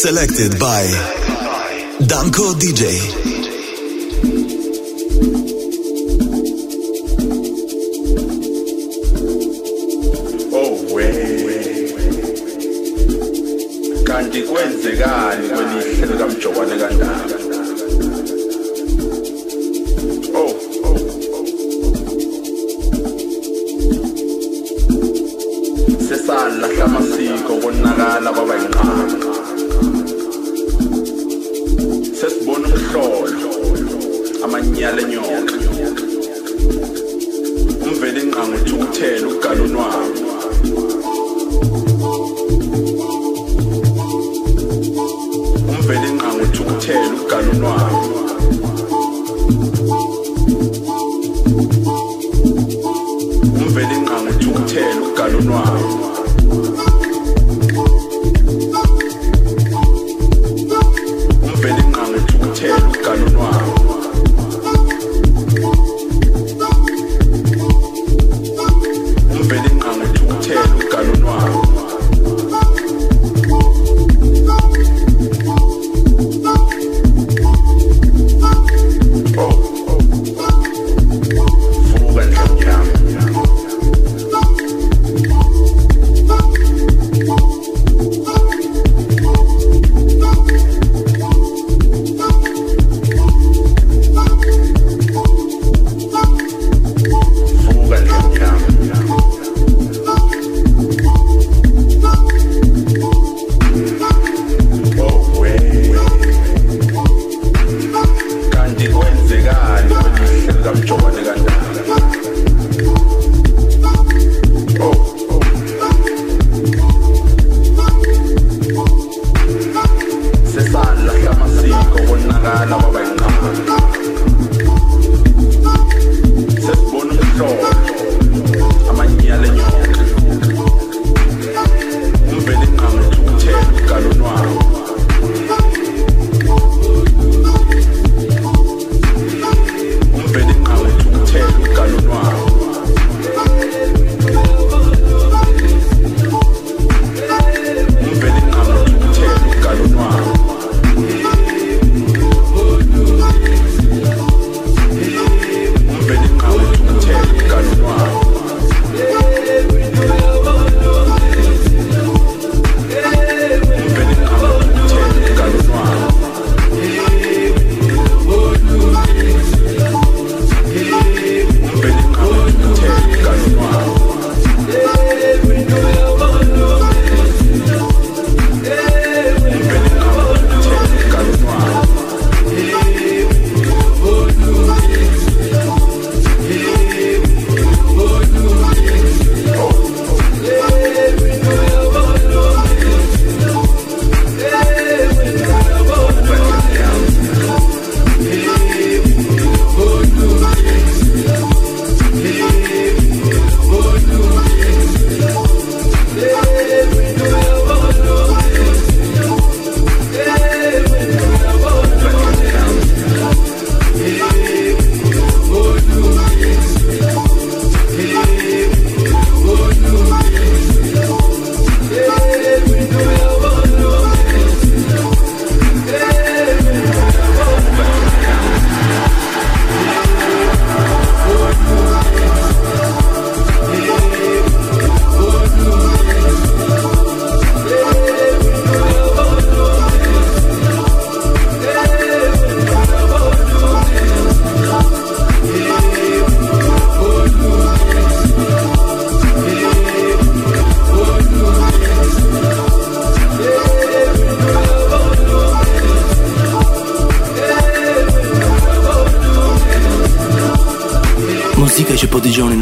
Selected by Danko DJ.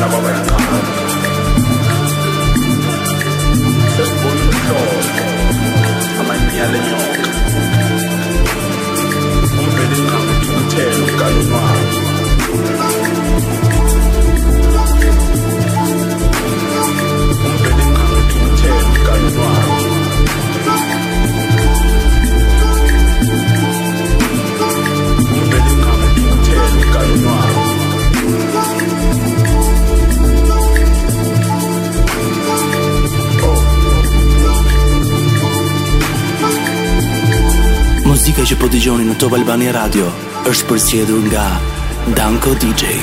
la pobreza. Muzika që po dëgjoni në Top Albania Radio është përsëdhur nga Danko DJ.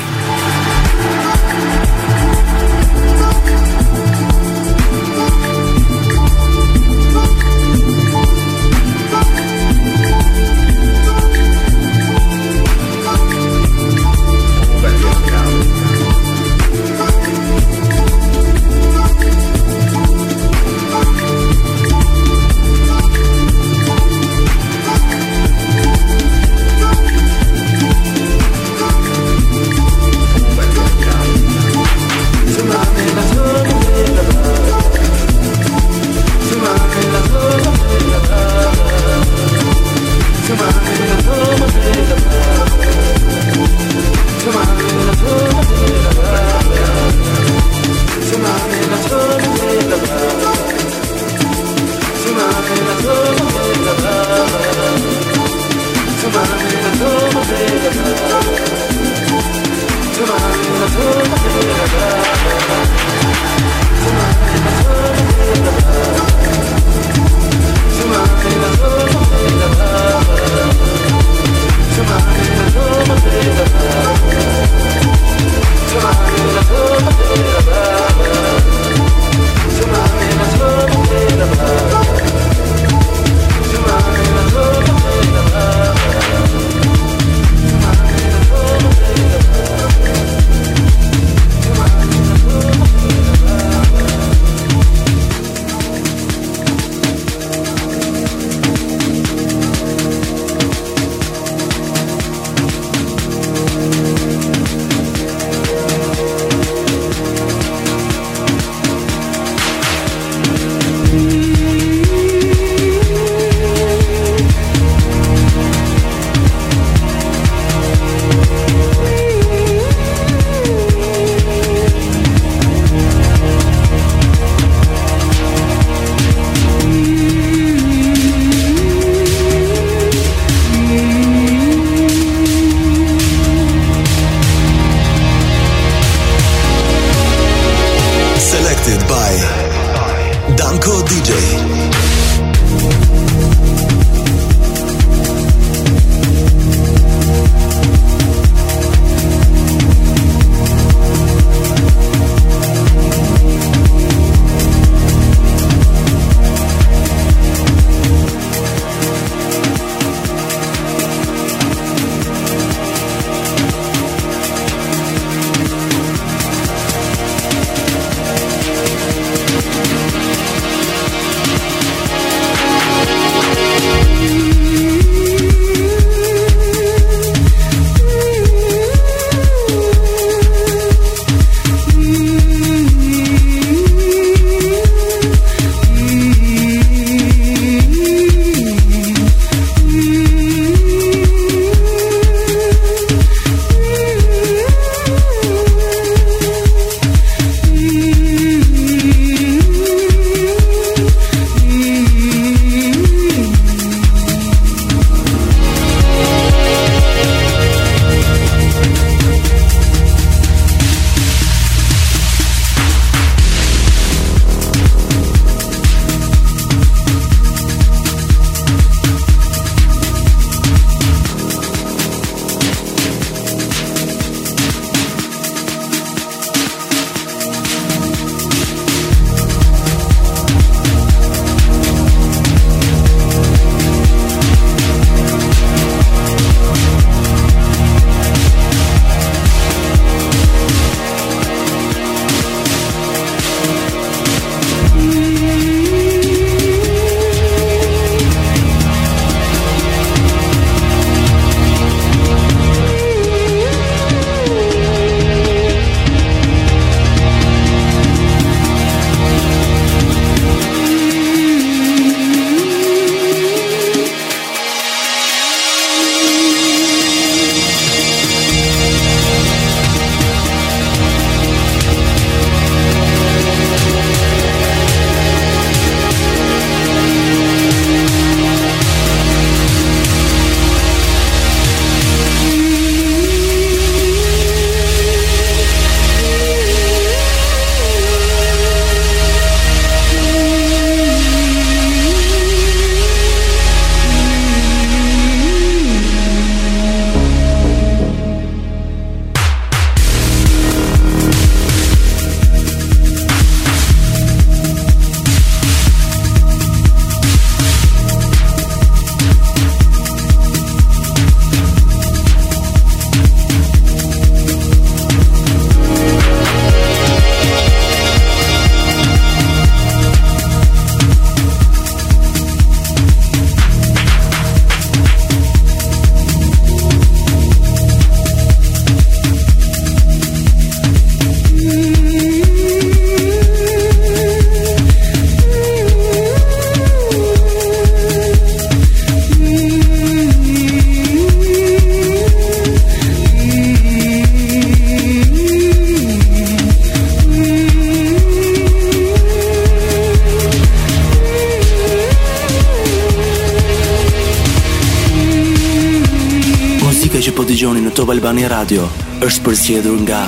Radio është përsjedhur nga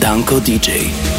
Danko DJ.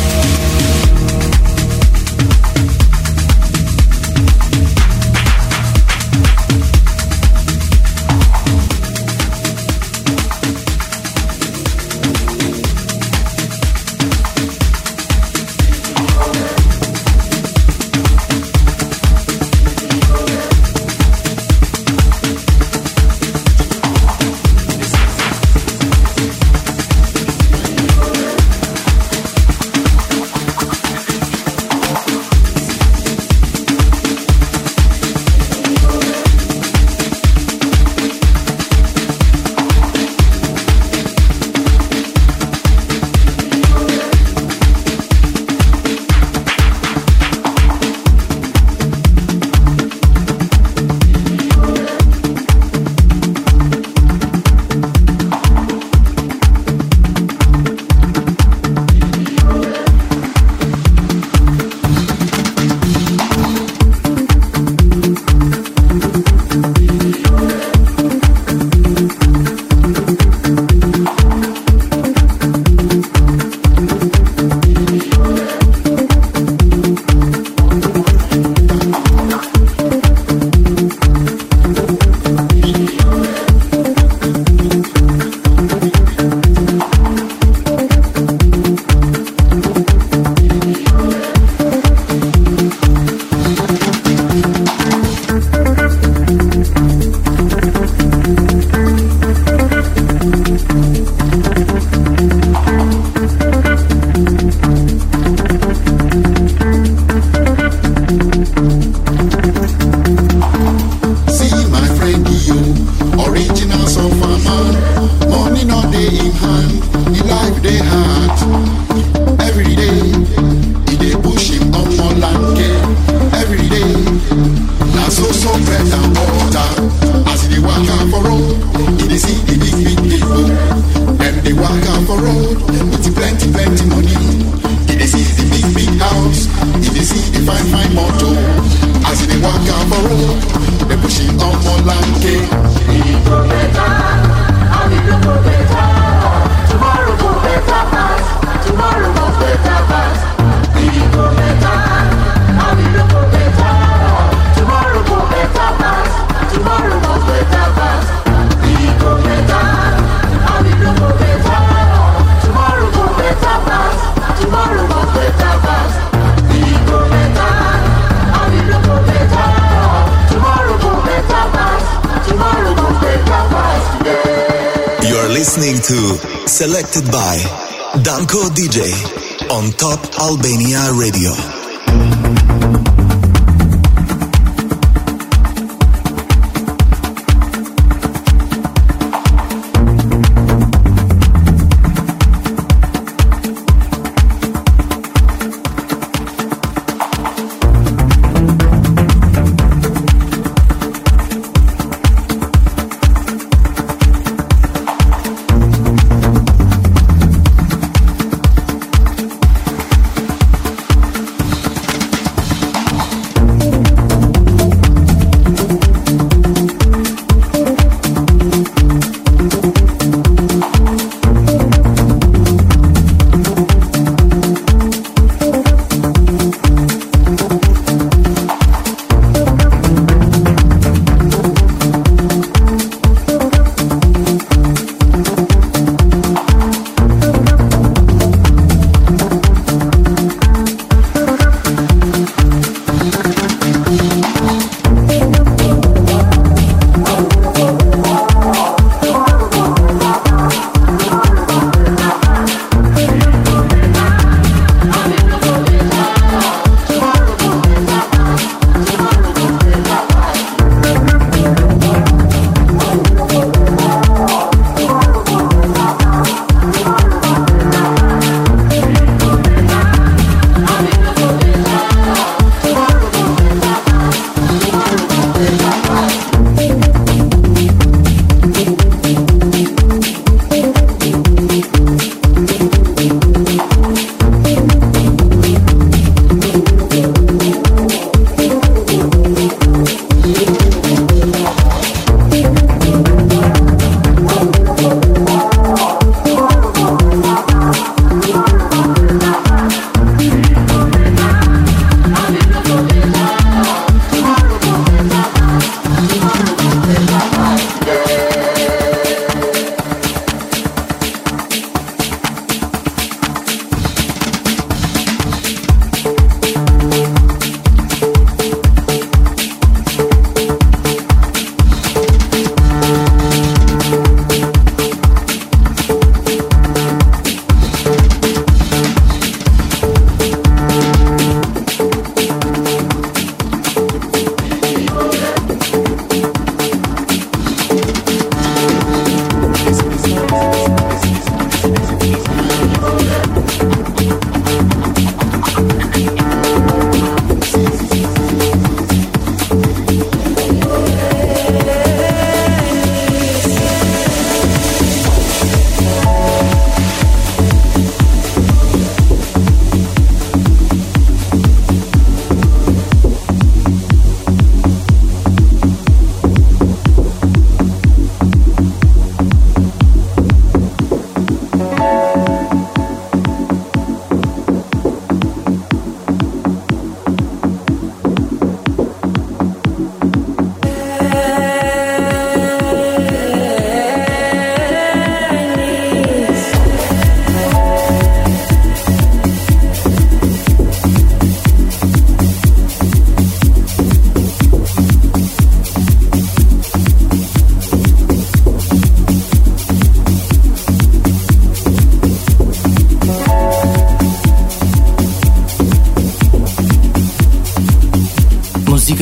Selected by Danko DJ on Top Albania Radio.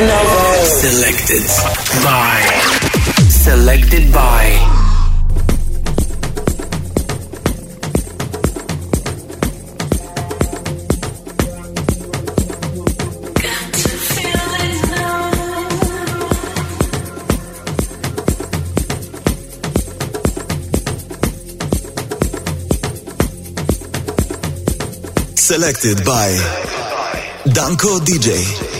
Selected by Selected by Selected by Danko DJ.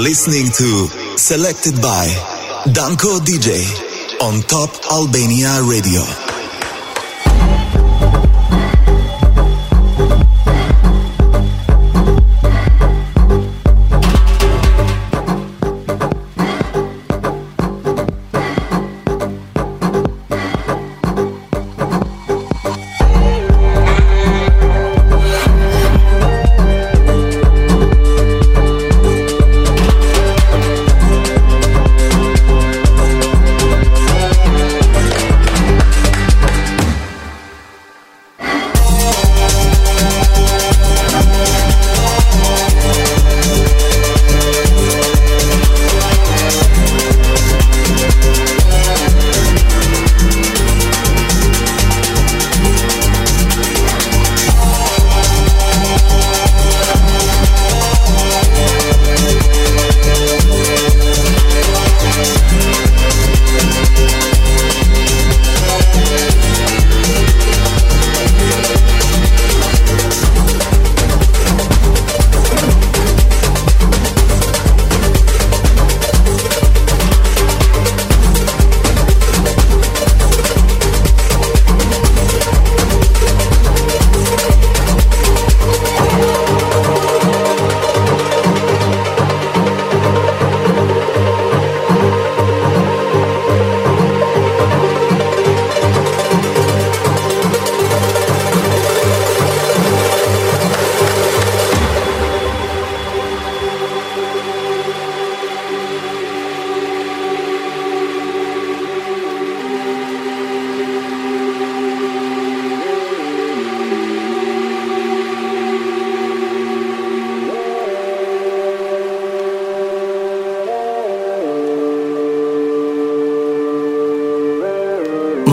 Listening to Selected by Danko DJ on Top Albania Radio.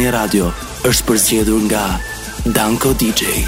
Albania Radio është përzgjedhur nga Danko DJ.